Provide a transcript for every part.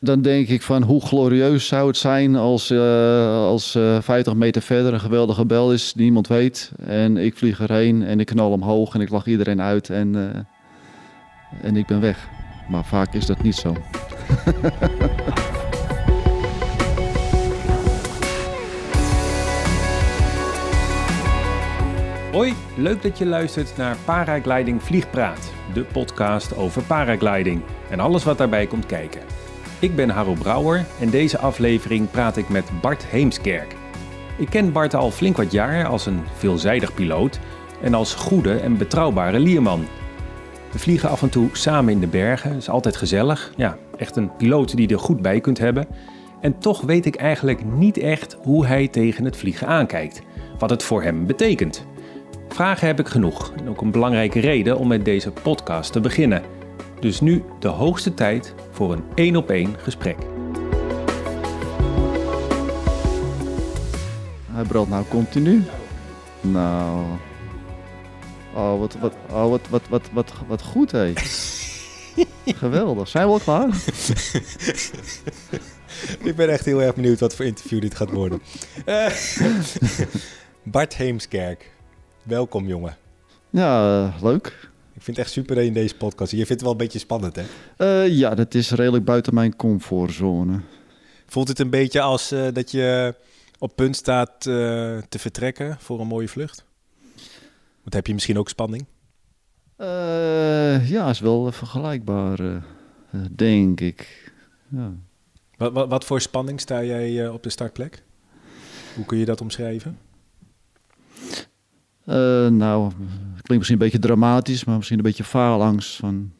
Dan denk ik van hoe glorieus zou het zijn als, uh, als uh, 50 meter verder een geweldige bel is, die niemand weet. En ik vlieg erheen en ik knal omhoog en ik lach iedereen uit en, uh, en ik ben weg. Maar vaak is dat niet zo. Hoi, leuk dat je luistert naar Paragliding Vliegpraat, de podcast over paragliding en alles wat daarbij komt kijken. Ik ben Harro Brouwer en deze aflevering praat ik met Bart Heemskerk. Ik ken Bart al flink wat jaar als een veelzijdig piloot en als goede en betrouwbare lierman. We vliegen af en toe samen in de bergen, is altijd gezellig. Ja, echt een piloot die er goed bij kunt hebben. En toch weet ik eigenlijk niet echt hoe hij tegen het vliegen aankijkt, wat het voor hem betekent. Vragen heb ik genoeg en ook een belangrijke reden om met deze podcast te beginnen. Dus nu de hoogste tijd voor een één op één gesprek. Hij brandt nou continu. Nou. Oh, wat, wat, oh, wat, wat, wat, wat, wat goed, hé. Geweldig. Zijn we al klaar? Ik ben echt heel erg benieuwd wat voor interview dit gaat worden. Uh, Bart Heemskerk, welkom jongen. Ja, uh, leuk. Ik vind het echt super in deze podcast. Je vindt het wel een beetje spannend, hè? Uh, ja, dat is redelijk buiten mijn comfortzone. Voelt het een beetje als uh, dat je op punt staat uh, te vertrekken voor een mooie vlucht? Want heb je misschien ook spanning? ja, is wel vergelijkbaar, denk ik. Ja. Wat, wat, wat, voor spanning sta jij op de startplek? Hoe kun je dat omschrijven? Uh, nou, klinkt misschien een beetje dramatisch, maar misschien een beetje faalangst. Van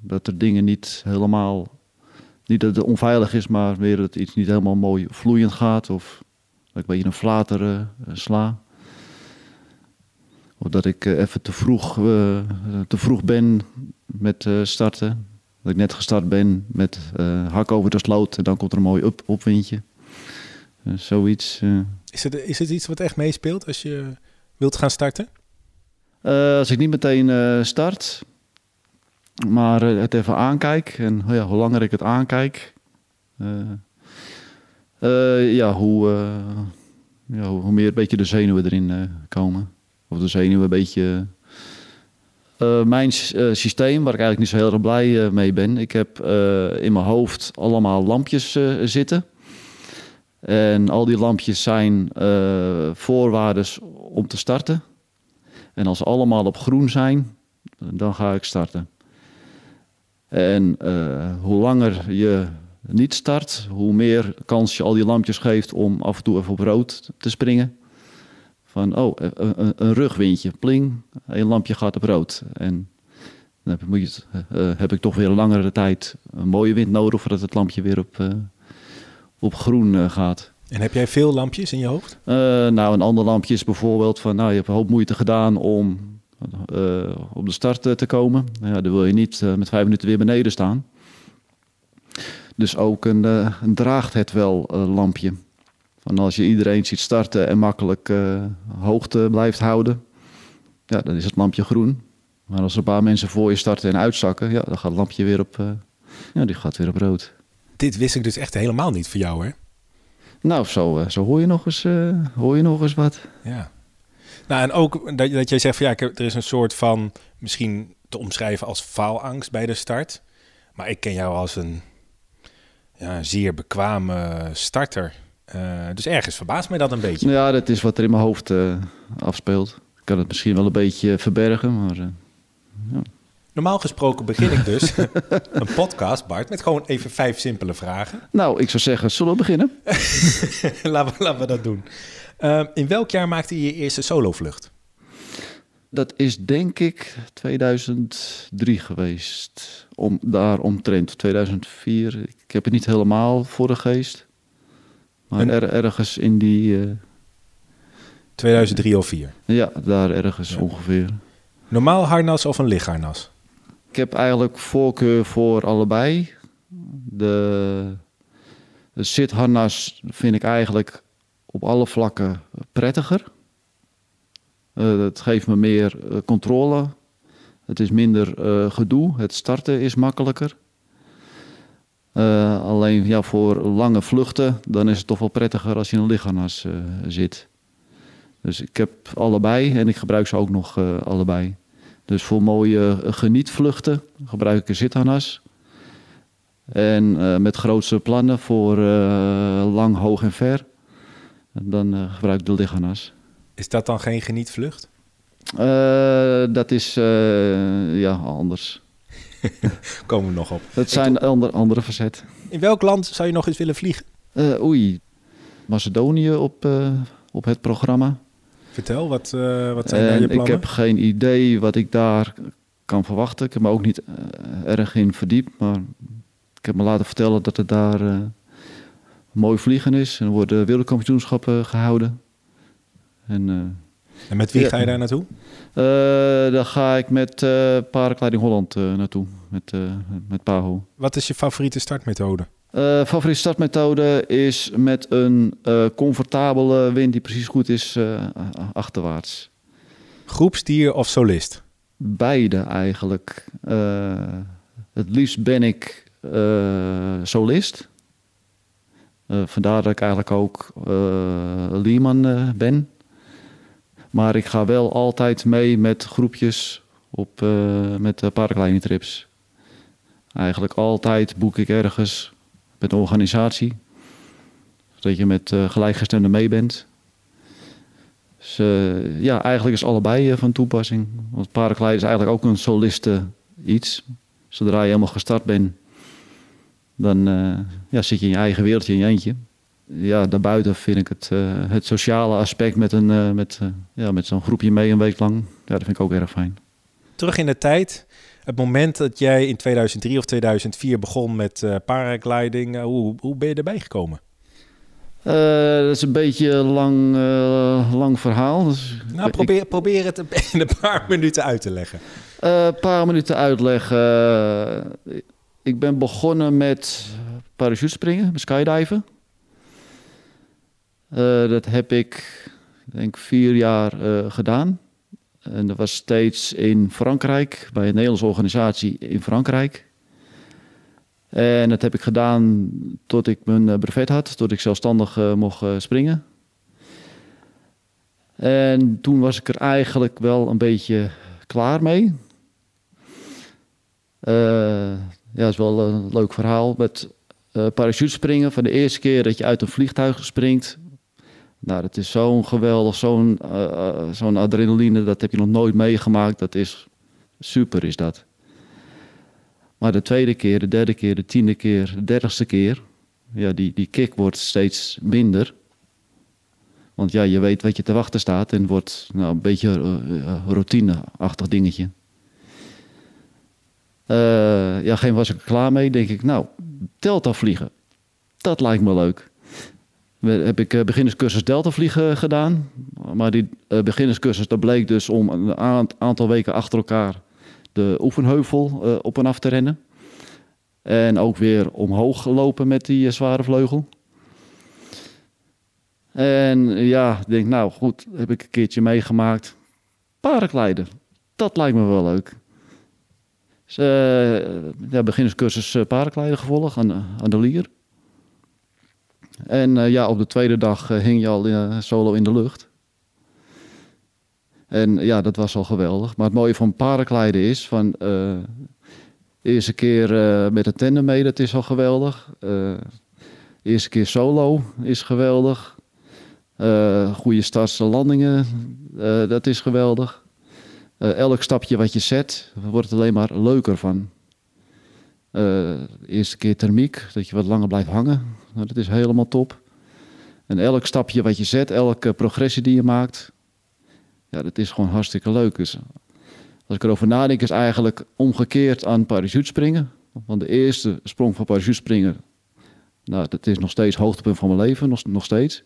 dat er dingen niet helemaal. Niet dat het onveilig is, maar meer dat iets niet helemaal mooi vloeiend gaat. Of dat ik een beetje een flater uh, sla. Of dat ik uh, even te vroeg, te vroeg ben met starten. Dat ik net gestart ben met hak over de sloot en dan komt er een mooi op opwindje. zoiets. Is, het, is het iets wat echt meespeelt als je wilt gaan starten? Uh, als ik niet meteen uh, start, maar uh, het even aankijk en ja, hoe langer ik het aankijk, ja, hoe, ja, hoe, meer een beetje de zenuwen erin komen. Of de zenuwen een beetje. mijn systeem, waar ik eigenlijk niet zo heel erg blij mee ben. Ik heb in mijn hoofd allemaal lampjes zitten. En al die lampjes zijn voorwaarden om te starten. En als ze allemaal op groen zijn, dan ga ik starten. En uh, hoe langer je niet start, hoe meer kans je al die lampjes geeft om af en toe even op rood te springen. Van, oh, een, een rugwindje, pling, een lampje gaat op rood. En dan heb, je, uh, heb ik toch weer een langere tijd een mooie wind nodig voordat het lampje weer op, op groen gaat. En heb jij veel lampjes in je hoofd? Uh, nou, een ander lampje is bijvoorbeeld van, nou, je hebt een hoop moeite gedaan om uh, op de start te komen. Nou ja, dan wil je niet uh, met vijf minuten weer beneden staan. Dus ook een, een draagt het wel lampje. Van als je iedereen ziet starten en makkelijk hoogte blijft houden, ja, dan is het lampje groen. Maar als er een paar mensen voor je starten en uitzakken, ja, dan gaat het lampje weer op, ja, die gaat weer op rood. Dit wist ik dus echt helemaal niet voor jou, hè? Nou, zo, eh, zo hoor, je nog eens, uh, hoor je nog eens wat. Ja. Nou, en ook dat, dat jij zegt van ja, er is een soort van misschien te omschrijven als faalangst bij de start. Maar ik ken jou als een ja, zeer bekwame starter. Uh, dus ergens verbaast mij dat een beetje. Ja, dat is wat er in mijn hoofd uh, afspeelt. Ik kan het misschien wel een beetje verbergen, maar... Ja. Normaal gesproken begin ik dus een podcast, Bart, met gewoon even vijf simpele vragen. Nou, ik zou zeggen, zullen we beginnen? laten, we, laten, we, dat doen. Uh, in welk jaar maakte je je eerste solovlucht? Dat is denk ik 2003 geweest. Om, daar omtrent 2004. Ik heb het niet helemaal voor de geest. Maar er, ergens in die... Uh, 2003 of 4? Ja, daar ergens ja. ongeveer. Normaal harnas of een lichtharnas? Ik heb eigenlijk voorkeur voor allebei. De, de zitharnas vind ik eigenlijk op alle vlakken prettiger. Uh, het geeft me meer uh, controle. Het is minder uh, gedoe. Het starten is makkelijker. alleen ja, voor lange vluchten, dan is het toch wel prettiger als je in een lichtharnas zit. Dus ik heb allebei en ik gebruik ze ook nog allebei. Dus voor mooie genietvluchten gebruik ik een zitharnas. En uh, met grootste plannen voor uh, lang, hoog en ver, dan uh, gebruik ik de lichanas. Is dat dan geen genietvlucht? dat is ja, anders. Komen we nog op. Het zijn ander, andere facetten. In welk land zou je nog eens willen vliegen? oei, Macedonië op, op het programma. Vertel, wat, wat zijn daar je plannen? Ik heb geen idee wat ik daar kan verwachten. Ik heb me ook niet erg in verdiept, maar ik heb me laten vertellen dat het daar uh, mooi vliegen is. En er worden wereldkampioenschappen gehouden. En, uh, en met wie ga je daar naartoe? Uh, daar ga ik met uh, Holland naartoe, met, met PAHO. Wat is je favoriete startmethode? favoriete startmethode is met een comfortabele wind die precies goed is achterwaarts. Groepsdier of solist? Beide eigenlijk. het liefst ben ik solist. Vandaar dat ik eigenlijk ook Lehman ben. Maar ik ga wel altijd mee met groepjes op, met uh. Eigenlijk altijd boek ik ergens met een organisatie. Dat je met gelijkgestemden mee bent. Dus ja, eigenlijk is allebei van toepassing. Want paragliden is eigenlijk ook een soliste iets. Zodra je helemaal gestart bent, dan uh, ja, zit je in je eigen wereldje in je eentje. Ja, daarbuiten vind ik het, uh, het sociale aspect met, een, uh, met, ja, met zo'n groepje mee een week lang, ja, dat vind ik ook erg fijn. Terug in de tijd, het moment dat jij in 2003 of 2004 begon met paragliding, hoe, hoe ben je erbij gekomen? dat is een beetje een lang, lang verhaal. Dus nou, probeer, ik, probeer het in een paar minuten uit te leggen. Een paar minuten uitleggen ik ben begonnen met parachutespringen, skydiven. Uh, dat heb ik, denk vier jaar uh, gedaan. En dat was steeds in Frankrijk, bij een Nederlandse organisatie in Frankrijk. En dat heb ik gedaan tot ik mijn eh, brevet had, tot ik zelfstandig mocht springen. En toen was ik er eigenlijk wel een beetje klaar mee ja, dat is wel een leuk verhaal. Met parachutespringen, van de eerste keer dat je uit een vliegtuig springt. Nou, dat is zo'n geweldig, zo'n uh, zo'n adrenaline, dat heb je nog nooit meegemaakt. Dat is super, is dat. Maar de tweede keer, de derde keer, de tiende keer, de dertigste keer, ja, die, die kick wordt steeds minder. Want ja, je weet wat je te wachten staat en wordt nou, een beetje uh, routineachtig dingetje. Ja, geen was ik klaar mee. Denk ik, nou, Delta vliegen. Dat lijkt me leuk. Heb ik uh, beginnerscursus Delta vliegen gedaan. Maar die uh, beginnerscursus, dat bleek dus om een aantal weken achter elkaar de oefenheuvel op en af te rennen. En ook weer omhoog lopen met die zware vleugel. En ja, ik denk, nou goed, heb ik een keertje meegemaakt. Paragliden, dat lijkt me wel leuk. Dus, uh, ja, beginnerscursus uh, gevolgd aan, aan de Lier. En uh, ja, op de tweede dag hing je al solo in de lucht. En ja, dat was al geweldig. Maar het mooie van paardenkleiden is van eerste keer met een tandem mee, dat is al geweldig. eerste keer solo is geweldig. goede starts en landingen, dat is geweldig. Elk stapje wat je zet, wordt het alleen maar leuker van. Eerste keer thermiek, dat je wat langer blijft hangen. Nou, dat is helemaal top. En elk stapje wat je zet, elke progressie die je maakt, ja, dat is gewoon hartstikke leuk. Dus als ik erover nadenk, is eigenlijk omgekeerd aan parachutespringen. Want de eerste sprong van parachutespringen, nou, dat is nog steeds hoogtepunt van mijn leven, nog, nog steeds.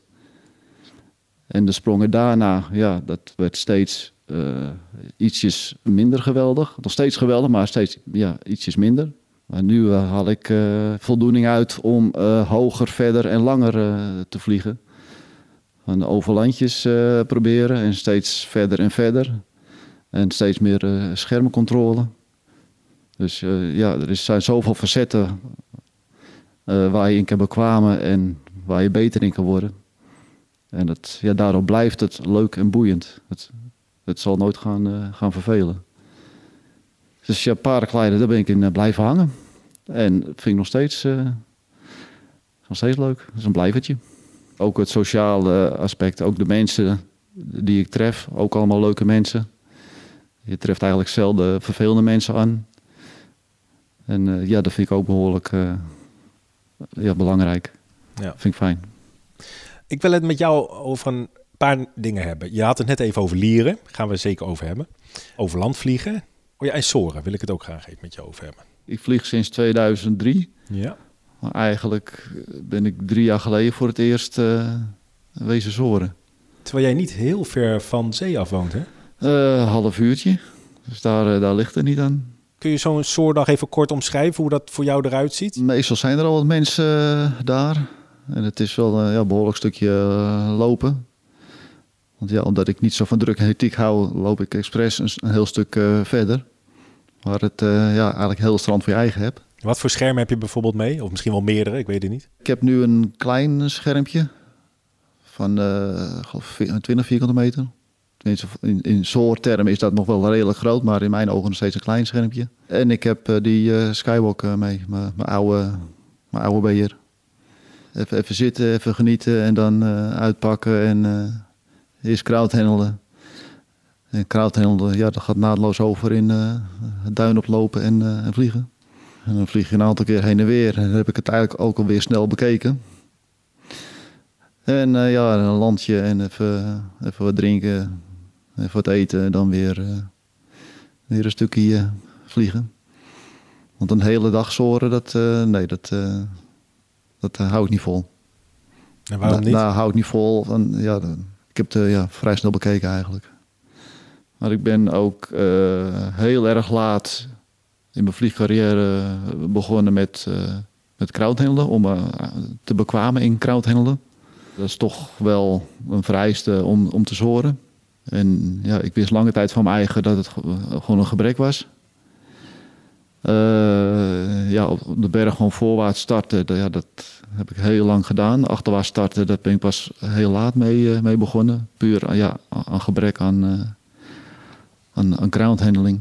En de sprongen daarna, ja, dat werd steeds uh, ietsjes minder geweldig. Nog steeds geweldig, maar steeds ja, ietsjes minder. Maar nu uh, haal ik uh, voldoening uit om hoger, verder en langer te vliegen. Van overlandjes proberen en steeds verder en verder. En steeds meer schermencontrole. Dus ja, er zijn zoveel facetten eh, waar je in kan bekwamen en waar je beter in kan worden. En het, ja, daardoor blijft het leuk en boeiend. Het, het zal nooit gaan, eh, gaan vervelen. Dus ja, paardenkleiden, daar ben ik in eh, blijven hangen. En vind ik nog steeds, eh, nog steeds leuk. Dat is een blijvertje. Ook het sociale aspect, ook de mensen die ik tref, ook allemaal leuke mensen. Je treft eigenlijk zelden vervelende mensen aan. En eh, ja, dat vind ik ook behoorlijk eh, ja, belangrijk. Ja. Vind ik fijn. Ik wil het met jou over een paar dingen hebben. Je had het net even over lieren. Gaan we het zeker over hebben. Over landvliegen. Oh ja, en soren wil ik het ook graag even met je over hebben. Ik vlieg sinds 2003. Ja. Maar eigenlijk ben ik drie jaar geleden voor het eerst eh wezen zoren. Terwijl jij niet heel ver van zee af woont, hè? Eh, half uurtje. Dus daar, eh, daar ligt het niet aan. Kun je zo'n soordag even kort omschrijven hoe dat voor jou eruit ziet? Meestal zijn er al wat mensen daar. En het is wel een ja, behoorlijk stukje lopen. Want ja, omdat ik niet zo van druk en hectiek hou, loop ik expres een, heel stuk eh, verder. Waar het eh, ja, eigenlijk heel strand voor je eigen hebt. Wat voor schermen heb je bijvoorbeeld mee? Of misschien wel meerdere, ik weet het niet. Ik heb nu een klein schermpje van eh, geloof vi- 20 vierkante meter. In, in soorttermen is dat nog wel redelijk groot, maar in mijn ogen nog steeds een klein schermpje. En ik heb eh, die eh, Skywalk eh, mee, mijn oude, mijn oude beheer. Even, even zitten, even genieten en dan eh, uitpakken en eh eerst crowdhandelen. En crowdhandelen, ja, dat gaat naadloos over in eh, het duin oplopen en, eh, en vliegen. En dan vlieg je een aantal keer heen en weer. En dan heb ik het eigenlijk ook alweer snel bekeken. En eh, ja, een landje en even, even wat drinken, even wat eten en dan weer, weer een stukje vliegen. Want een hele dag zoren, dat, nee, dat, dat hou ik niet vol. En waarom niet? Nou, hou ik niet vol. Van, ja, dan- heb het eh, ja, vrij snel bekeken eigenlijk. Maar ik ben ook eh, heel erg laat in mijn vliegcarrière begonnen met, uh, met. Om te bekwamen in crowdhandelen. Dat is toch wel een vereiste om, om te zoren. En ja, ik wist lange tijd van mijn eigen dat het gewoon een gebrek was. Uh, ja, op de berg gewoon voorwaarts starten, ja, dat heb ik heel lang gedaan. Achterwaarts starten, daar ben ik pas heel laat mee, uh, mee begonnen. Puur ja, aan gebrek aan, uh, aan, aan groundhandling.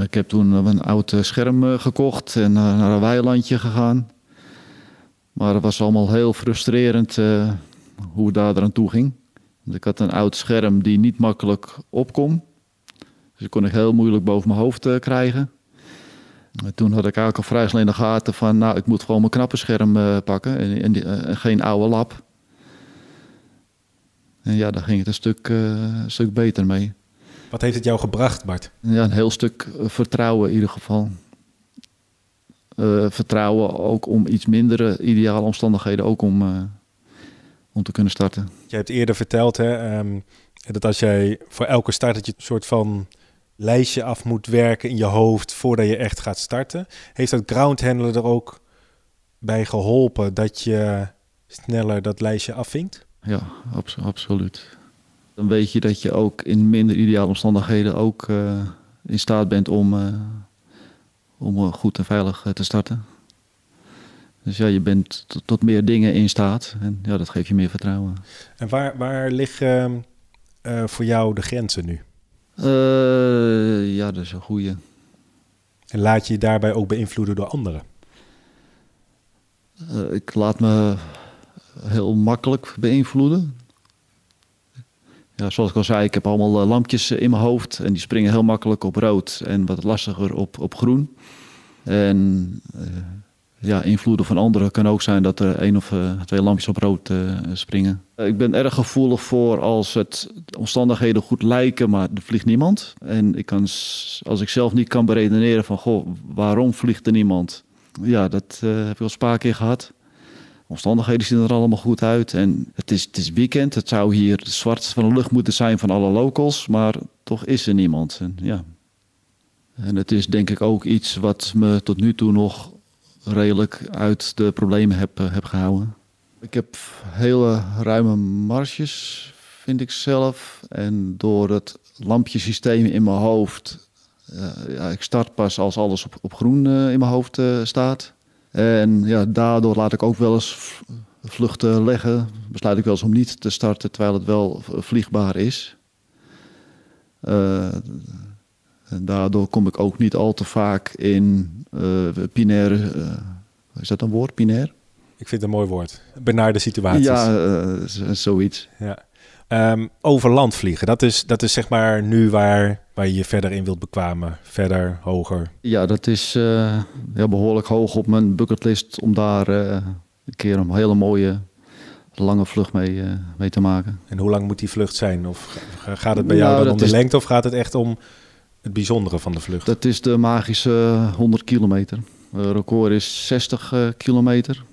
Ik heb toen een oud scherm gekocht en naar een weilandje gegaan. Maar het was allemaal heel frustrerend hoe het daar aan toe ging. Ik had een oud scherm die niet makkelijk opkom. Dus ik kon ik heel moeilijk boven mijn hoofd uh, krijgen. En toen had ik eigenlijk al vrij snel in de gaten van... nou, ik moet gewoon mijn knappe scherm uh, pakken en, en, en, geen oude lap. En ja, daar ging het een stuk, een stuk beter mee. Wat heeft het jou gebracht, Bart? Ja, een heel stuk vertrouwen in ieder geval. vertrouwen ook om iets mindere ideale omstandigheden ook om, om te kunnen starten. Je hebt eerder verteld hè, um, dat als jij voor elke start dat je een soort van lijstje af moet werken in je hoofd voordat je echt gaat starten. Heeft dat groundhandelen er ook bij geholpen dat je sneller dat lijstje afvinkt? Ja, abso absoluut. Dan weet je dat je ook in minder ideale omstandigheden ook uh, in staat bent om, uh, om goed en veilig uh, te starten. Dus ja, je bent tot, tot, meer dingen in staat en ja, dat geeft je meer vertrouwen. En waar, waar liggen voor jou de grenzen nu? Uh, ja, dat is een goede. En laat je je daarbij ook beïnvloeden door anderen? Uh, ik laat me heel makkelijk beïnvloeden. Ja, zoals ik al zei, ik heb allemaal uh, lampjes in mijn hoofd en die springen heel makkelijk op rood en wat lastiger op, op groen. En ja, invloeden van anderen kan ook zijn dat er één of uh, twee lampjes op rood uh, springen. Ik ben erg gevoelig voor als het omstandigheden goed lijken, maar er vliegt niemand. En ik kan, als ik zelf niet kan beredeneren van, goh, waarom vliegt er niemand? Ja, dat heb ik al een paar keer gehad. Omstandigheden zien er allemaal goed uit. En het is, het is weekend, het zou hier zwart van de lucht moeten zijn van alle locals, maar toch is er niemand. En, ja. en het is denk ik ook iets wat me tot nu toe nog redelijk uit de problemen heb, heb gehouden. Ik heb hele ruime marges, vind ik zelf. En door het lampjesysteem in mijn hoofd... Uh, ja, ik start pas als alles op, op groen uh, in mijn hoofd staat. En ja, daardoor laat ik ook wel eens vluchten leggen. Besluit ik wel eens om niet te starten terwijl het wel vliegbaar is. Uh, daardoor kom ik ook niet al te vaak in uh, pinaire. Uh, is dat een woord, pinair? Ik vind het een mooi woord. Benaarde situaties. Ja, zoiets. Ja. Um, over land vliegen, dat is, dat is zeg maar nu waar, waar je je verder in wilt bekwamen. Verder, hoger. Ja, dat is ja, behoorlijk hoog op mijn bucketlist om daar een keer een hele mooie lange vlucht mee, uh, mee te maken. En hoe lang moet die vlucht zijn? Of gaat het bij jou nou, dan om de lengte of gaat het echt om het bijzondere van de vlucht? Dat is de magische 100 kilometer. Het record is 60 kilometer.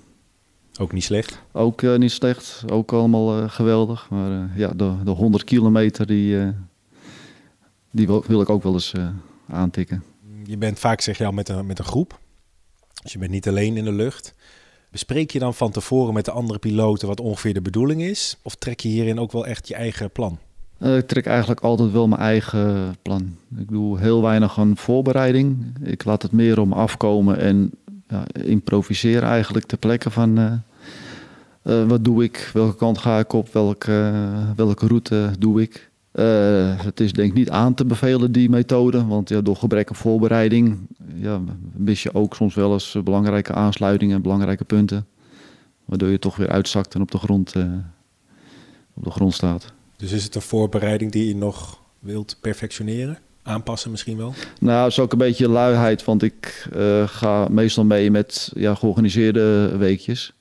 Ook niet slecht? Ook uh, niet slecht. Ook allemaal uh, geweldig. Maar uh, ja, de, de 100 kilometer die, die wil, wil, ik ook wel eens aantikken. Je bent vaak, zeg je al, met een, met een groep. Dus je bent niet alleen in de lucht. Bespreek je dan van tevoren met de andere piloten wat ongeveer de bedoeling is? Of trek je hierin ook wel echt je eigen plan? Ik trek eigenlijk altijd wel mijn eigen plan. Ik doe heel weinig aan voorbereiding. Ik laat het meer om afkomen en ja, improviseren eigenlijk ter plekke van uh, uh, wat doe ik, welke kant ga ik op, welke, welke route doe ik. het is denk ik niet aan te bevelen die methode, want ja, door gebrek aan voorbereiding ja, mis je ook soms wel eens belangrijke aansluitingen en belangrijke punten. Waardoor je toch weer uitzakt en op de grond, op de grond staat. Dus is het een voorbereiding die je nog wilt perfectioneren? aanpassen misschien wel? Nou, is ook een beetje luiheid, want ik uh, ga meestal mee met ja, georganiseerde weekjes.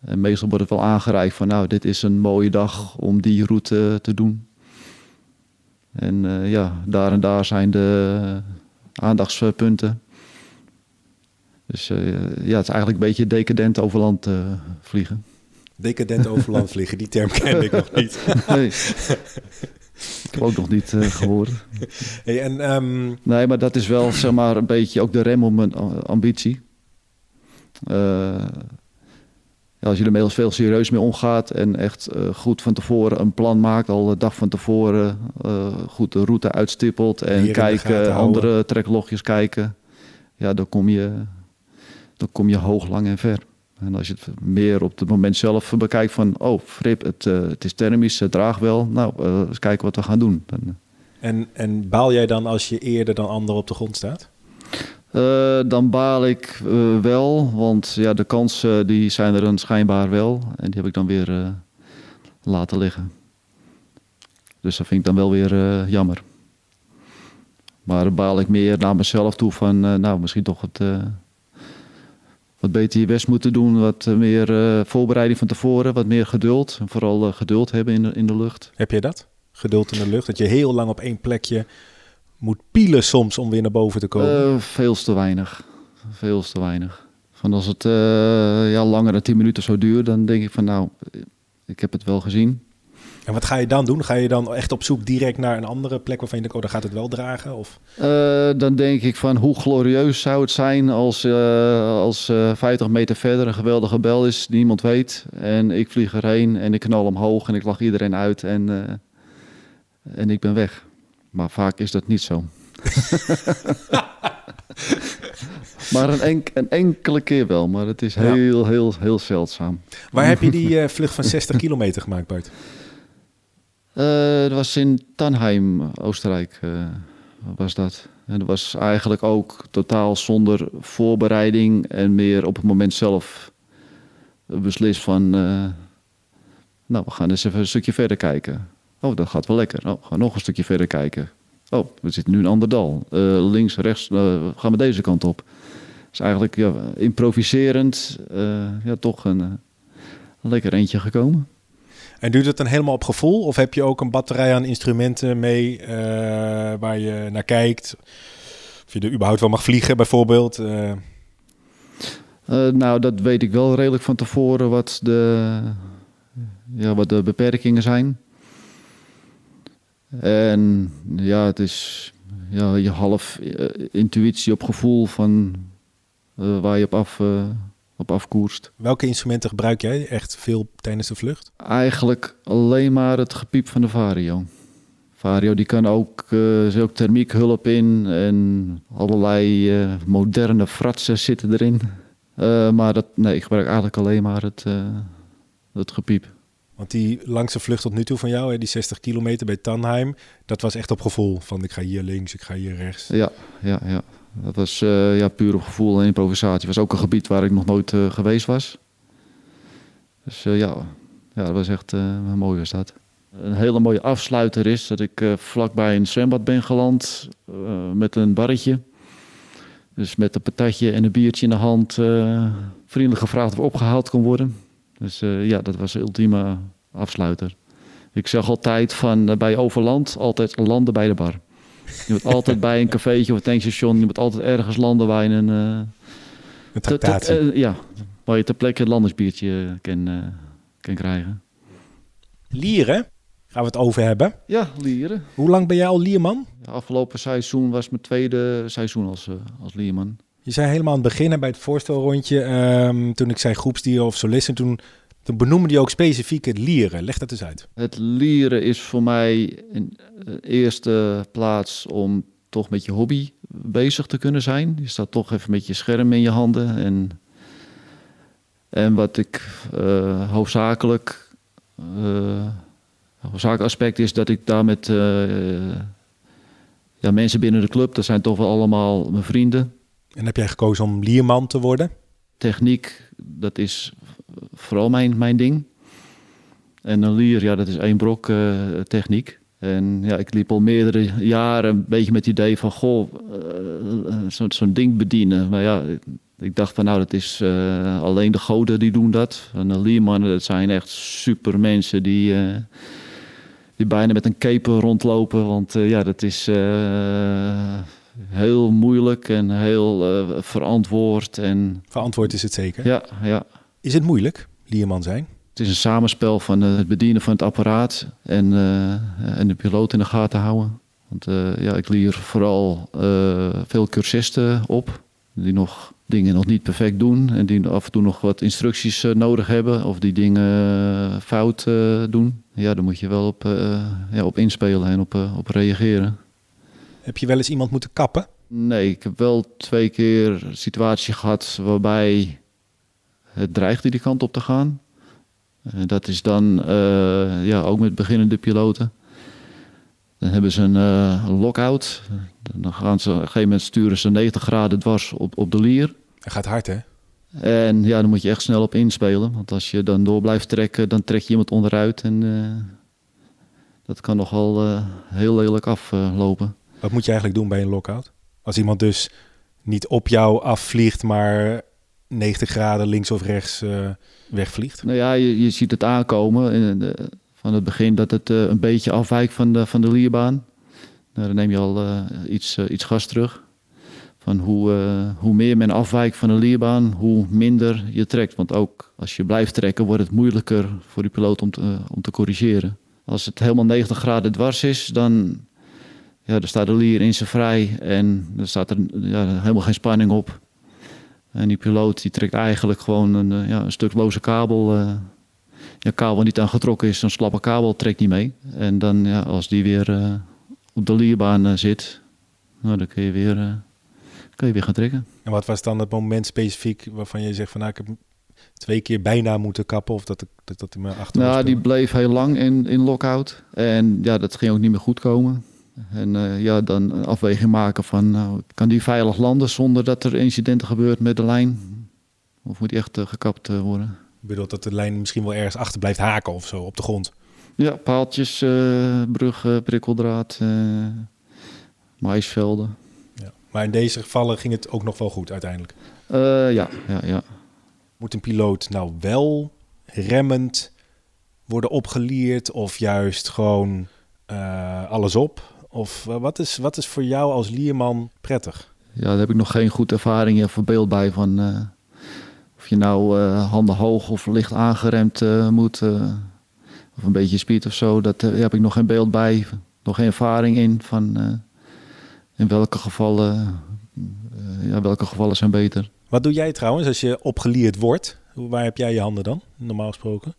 En meestal wordt het wel aangereikt van, nou, dit is een mooie dag om die route te doen. En uh, ja, daar en daar zijn de aandachtspunten. Dus uh, ja, het is eigenlijk een beetje decadent over land vliegen. Decadent over land vliegen, die term kende ik nog niet. Nee. Ik heb ook nog niet uh, gehoord. Hey, en, um... Nee, maar dat is wel zeg maar een beetje ook de rem op mijn ambitie. Uh, ja, als je er veel serieus mee omgaat en echt uh, goed van tevoren een plan maakt, al de dag van tevoren goed de route uitstippelt en kijken, andere treklogjes kijken, ja, dan kom je, dan kom je hoog, lang en ver. En als je het meer op het moment zelf bekijkt van... oh, Frip, het, uh, het is thermisch, het draagt wel. Nou, uh, eens kijken wat we gaan doen. Dan, uh. en, en baal jij dan als je eerder dan anderen op de grond staat? dan baal ik wel, want ja, de kansen die zijn er dan schijnbaar wel. En die heb ik dan weer laten liggen. Dus dat vind ik dan wel weer jammer. Maar baal ik meer naar mezelf toe van... nou, misschien toch het wat beter je best moeten doen. Wat meer uh, voorbereiding van tevoren, wat meer geduld. En vooral uh, geduld hebben in de, in de lucht. Heb je dat? Geduld in de lucht? Dat je heel lang op één plekje moet pielen soms om weer naar boven te komen? Uh, veel te weinig. Veel te weinig. Van als het ja, langer dan 10 minuten zo duurt, dan denk ik van nou, ik heb het wel gezien. En wat ga je dan doen? Ga je dan echt op zoek direct naar een andere plek waarvan je denkt, oh, dan gaat het wel dragen? Of? Uh, dan denk ik van, hoe glorieus zou het zijn als, uh, als uh, eh, 50 meter verder een geweldige bel is, die niemand weet. En ik vlieg erheen en ik knal omhoog en ik lach iedereen uit en, en ik ben weg. Maar vaak is dat niet zo. maar een, enk een, enkele keer wel, maar het is heel, heel, heel, heel zeldzaam. Waar heb je die vlucht van 60 kilometer gemaakt, Bart? Uh, dat was in Tannheim, Oostenrijk, uh, was dat. En dat was eigenlijk ook totaal zonder voorbereiding en meer op het moment zelf beslist van... Uh, nou, we gaan eens even een stukje verder kijken. Oh, dat gaat wel lekker. Oh, we gaan nog een stukje verder kijken. Oh, we zitten nu in Anderdal. links, rechts, gaan we deze kant op. Dus eigenlijk ja, improviserend, ja, toch een, een lekker eentje gekomen. En je dat dan helemaal op gevoel? Of heb je ook een batterij aan instrumenten mee uh, waar je naar kijkt? Of je er überhaupt wel mag vliegen, bijvoorbeeld? Uh... Uh, nou, dat weet ik wel redelijk van tevoren wat de, ja, wat de beperkingen zijn. En ja, het is ja, je half intuïtie op gevoel van waar je op af op afkoerst. Welke instrumenten gebruik jij echt veel tijdens de vlucht? Eigenlijk alleen maar het gepiep van de Vario. Vario die kan ook, uh, ook thermiek hulp in en allerlei uh, moderne fratsen zitten erin. Eh, maar dat, nee, ik gebruik eigenlijk alleen maar het, het gepiep. Want die langste vlucht tot nu toe van jou, hè, die 60 kilometer bij Tannheim, dat was echt op gevoel. Van ik ga hier links, ik ga hier rechts. Ja, ja, ja. Dat was uh, ja, puur op gevoel en improvisatie. Was ook een gebied waar ik nog nooit geweest was. Dus ja, ja, dat was echt een mooie stad. Een hele mooie afsluiter is dat ik vlakbij een zwembad ben geland met een barretje. Dus met een patatje en een biertje in de hand vriendelijk gevraagd of opgehaald kon worden. Dus ja, dat was de ultieme afsluiter. Ik zeg altijd van bij Overland altijd landen bij de bar. Je moet altijd bij een cafeetje of een tankstation, je moet altijd ergens landen waar je een... een tractatie. ja, waar je ter plekke een landersbiertje kan, kan krijgen. Lieren? Gaan we het over hebben? Ja, lieren. Hoe lang ben jij al lierman? Ja, afgelopen seizoen was mijn tweede seizoen als, uh, als lierman. Je zei helemaal aan het begin bij het voorstelrondje, um, toen ik zei groepsdieren of solisten, toen, toen benoemde je ook specifiek het lieren. Leg dat eens uit. Het lieren is voor mij in de eerste plaats om toch met je hobby bezig te kunnen zijn. Je staat toch even met je scherm in je handen. En, en wat ik uh, hoofdzakelijk... Uh, aspect is dat ik daar met uh, ja, mensen binnen de club, dat zijn toch wel allemaal mijn vrienden. En heb jij gekozen om lierman te worden? Techniek, dat is vooral mijn, mijn ding. En een lier, ja, dat is één brok uh, techniek. En ja, ik liep al meerdere jaren een beetje met het idee van, goh, uh, zo'n zo ding bedienen. Maar ja, ik dacht van, nou, dat is uh, alleen de goden die doen dat. En de liermannen, dat zijn echt super mensen die die bijna met een keper rondlopen. Want ja, dat is heel moeilijk en heel verantwoord. En... Verantwoord is het zeker? Ja, ja. Is het moeilijk, lierman zijn? Het is een samenspel van het bedienen van het apparaat en, en de piloot in de gaten houden. Want ja, ik leer vooral veel cursisten op die nog dingen nog niet perfect doen en die af en toe nog wat instructies nodig hebben of die dingen fout doen. Ja, dan moet je wel op, ja, op inspelen en op, op reageren. Heb je wel eens iemand moeten kappen? Nee, ik heb wel twee keer een situatie gehad waarbij het dreigde die kant op te gaan. dat is dan ja, ook met beginnende piloten. Dan hebben ze een, uh, lockout. Dan gaan ze op een gegeven moment sturen ze 90 graden dwars op, op de lier. Hij gaat hard, hè? En ja, dan moet je echt snel op inspelen. Want als je dan door blijft trekken, dan trek je iemand onderuit. En uh, dat kan nogal uh, heel lelijk aflopen. Wat moet je eigenlijk doen bij een lockout? Als iemand dus niet op jou afvliegt, maar 90 graden links of rechts wegvliegt? Nou ja, je, je ziet het aankomen. In van het begin dat het uh, een beetje afwijkt van de, van de lierbaan. Nou, dan neem je al uh, iets, iets gas terug. Van hoe, hoe meer men afwijkt van de lierbaan, hoe minder je trekt. Want ook als je blijft trekken, wordt het moeilijker voor die piloot om te, om te corrigeren. Als het helemaal 90 graden dwars is, dan, ja, dan staat de lier in zijn vrij en dan staat er ja, helemaal geen spanning op. En die piloot die trekt eigenlijk gewoon een, ja, een stuk loze kabel ja, kabel niet aan getrokken is, zo'n slappe kabel trekt niet mee. En dan ja, als die weer uh, op de lierbaan uh, zit, nou, dan kun je, weer, uh, kun je weer gaan trekken. En wat was dan het moment specifiek waarvan je zegt van nou, ik heb twee keer bijna moeten kappen of dat dat, dat me achter Nou, die bleef heel lang in, in lockout. En ja, dat ging ook niet meer goed komen. En ja, dan een afweging maken van, nou, kan die veilig landen zonder dat er incidenten gebeurt met de lijn? Of moet die echt gekapt worden? Ik bedoel dat de lijn misschien wel ergens achter blijft haken of zo op de grond. Ja, paaltjes, bruggen, prikkeldraad, maisvelden. Ja. Maar in deze gevallen ging het ook nog wel goed uiteindelijk? Ja, ja, ja. Moet een piloot nou wel remmend worden opgeleerd of juist gewoon alles op? Of wat, is, wat is voor jou als lierman prettig? Ja, daar heb ik nog geen goed ervaring of beeld bij van je nou uh, handen hoog of licht aangeremd uh, moet, uh, of een beetje speed of zo, dat heb ik nog geen beeld bij, nog geen ervaring in van in welke gevallen, ja, welke gevallen zijn beter. Wat doe jij trouwens als je opgeleerd wordt? Waar heb jij je handen dan, normaal gesproken?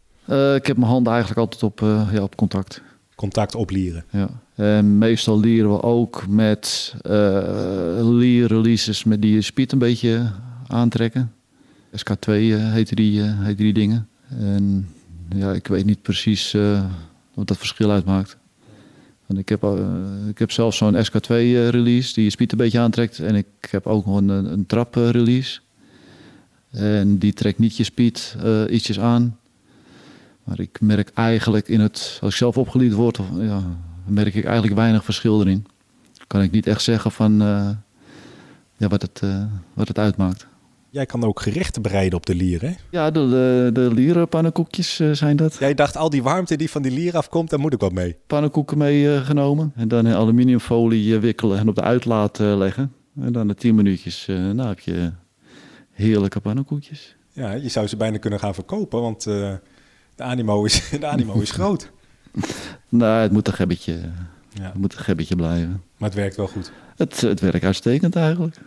ik heb mijn handen eigenlijk altijd op, ja, op contact. Contact oplieren? Ja. En meestal leren we ook met uh, leer releases met die je speed een beetje aantrekken. SK2 uh, heette, die, heette die dingen. En ja, ik weet niet precies wat dat verschil uitmaakt. Want ik, heb, ik heb zelf zo'n SK2-release die je speed een beetje aantrekt. En ik heb ook nog een, een trap-release. En die trekt niet je speed ietsjes aan. Maar ik merk eigenlijk in het, als ik zelf opgeleid word, ja, merk ik eigenlijk weinig verschil erin. Kan ik niet echt zeggen van uh, ja, wat, het, uh, wat het uitmaakt. Jij kan ook gerechten bereiden op de lier, hè? Ja, de, de, de lierenpannenkoekjes uh, zijn dat. Jij dacht, al die warmte die van die lier afkomt, daar moet ik wat mee. Pannenkoeken meegenomen. en dan in aluminiumfolie wikkelen en op de uitlaat leggen. En dan de tien minuutjes, nou heb je heerlijke pannenkoekjes. Ja, je zou ze bijna kunnen gaan verkopen, want de animo is, de animo is groot. nou, het moet een gebbetje, ja. het moet een gebbetje blijven. Maar het werkt wel goed. Het, het werkt uitstekend eigenlijk.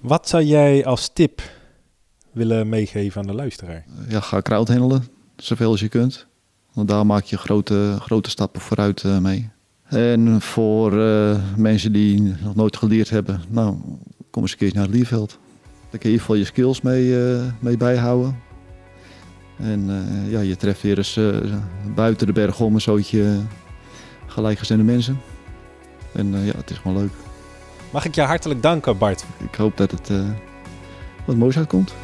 Wat zou jij als tip willen meegeven aan de luisteraar? Ja, ga kraudhandelen, zoveel als je kunt. Want daar maak je grote, grote stappen vooruit uh, mee. En voor uh, mensen die nog nooit geleerd hebben, nou, kom eens een keer naar het Lieveld. Daar kun je in ieder geval je skills mee, uh, mee bijhouden. En uh, ja, je treft weer eens uh, buiten de berg om een zootje gelijkgezinde mensen. En uh, ja, het is gewoon leuk. Mag ik je hartelijk danken, Bart? Ik hoop dat het wat moois uitkomt.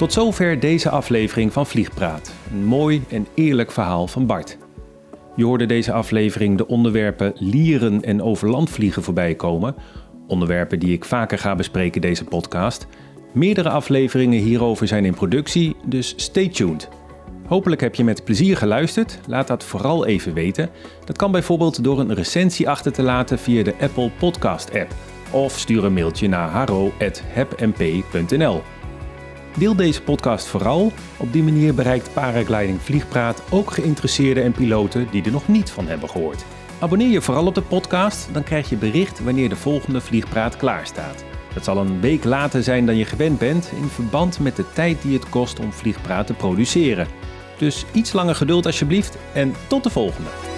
Tot zover deze aflevering van Vliegpraat. Een mooi en eerlijk verhaal van Bart. Je hoorde deze aflevering de onderwerpen lieren en overlandvliegen voorbij komen. Onderwerpen die ik vaker ga bespreken deze podcast. Meerdere afleveringen hierover zijn in productie, dus stay tuned. Hopelijk heb je met plezier geluisterd. Laat dat vooral even weten. Dat kan bijvoorbeeld door een recensie achter te laten via de Apple Podcast app. Of stuur een mailtje naar haro.hepmp.nl. Deel deze podcast vooral. Op die manier bereikt Paragliding Vliegpraat ook geïnteresseerden en piloten die er nog niet van hebben gehoord. Abonneer je vooral op de podcast, dan krijg je bericht wanneer de volgende Vliegpraat klaar staat. Het zal een week later zijn dan je gewend bent in verband met de tijd die het kost om Vliegpraat te produceren. Dus iets langer geduld alsjeblieft en tot de volgende.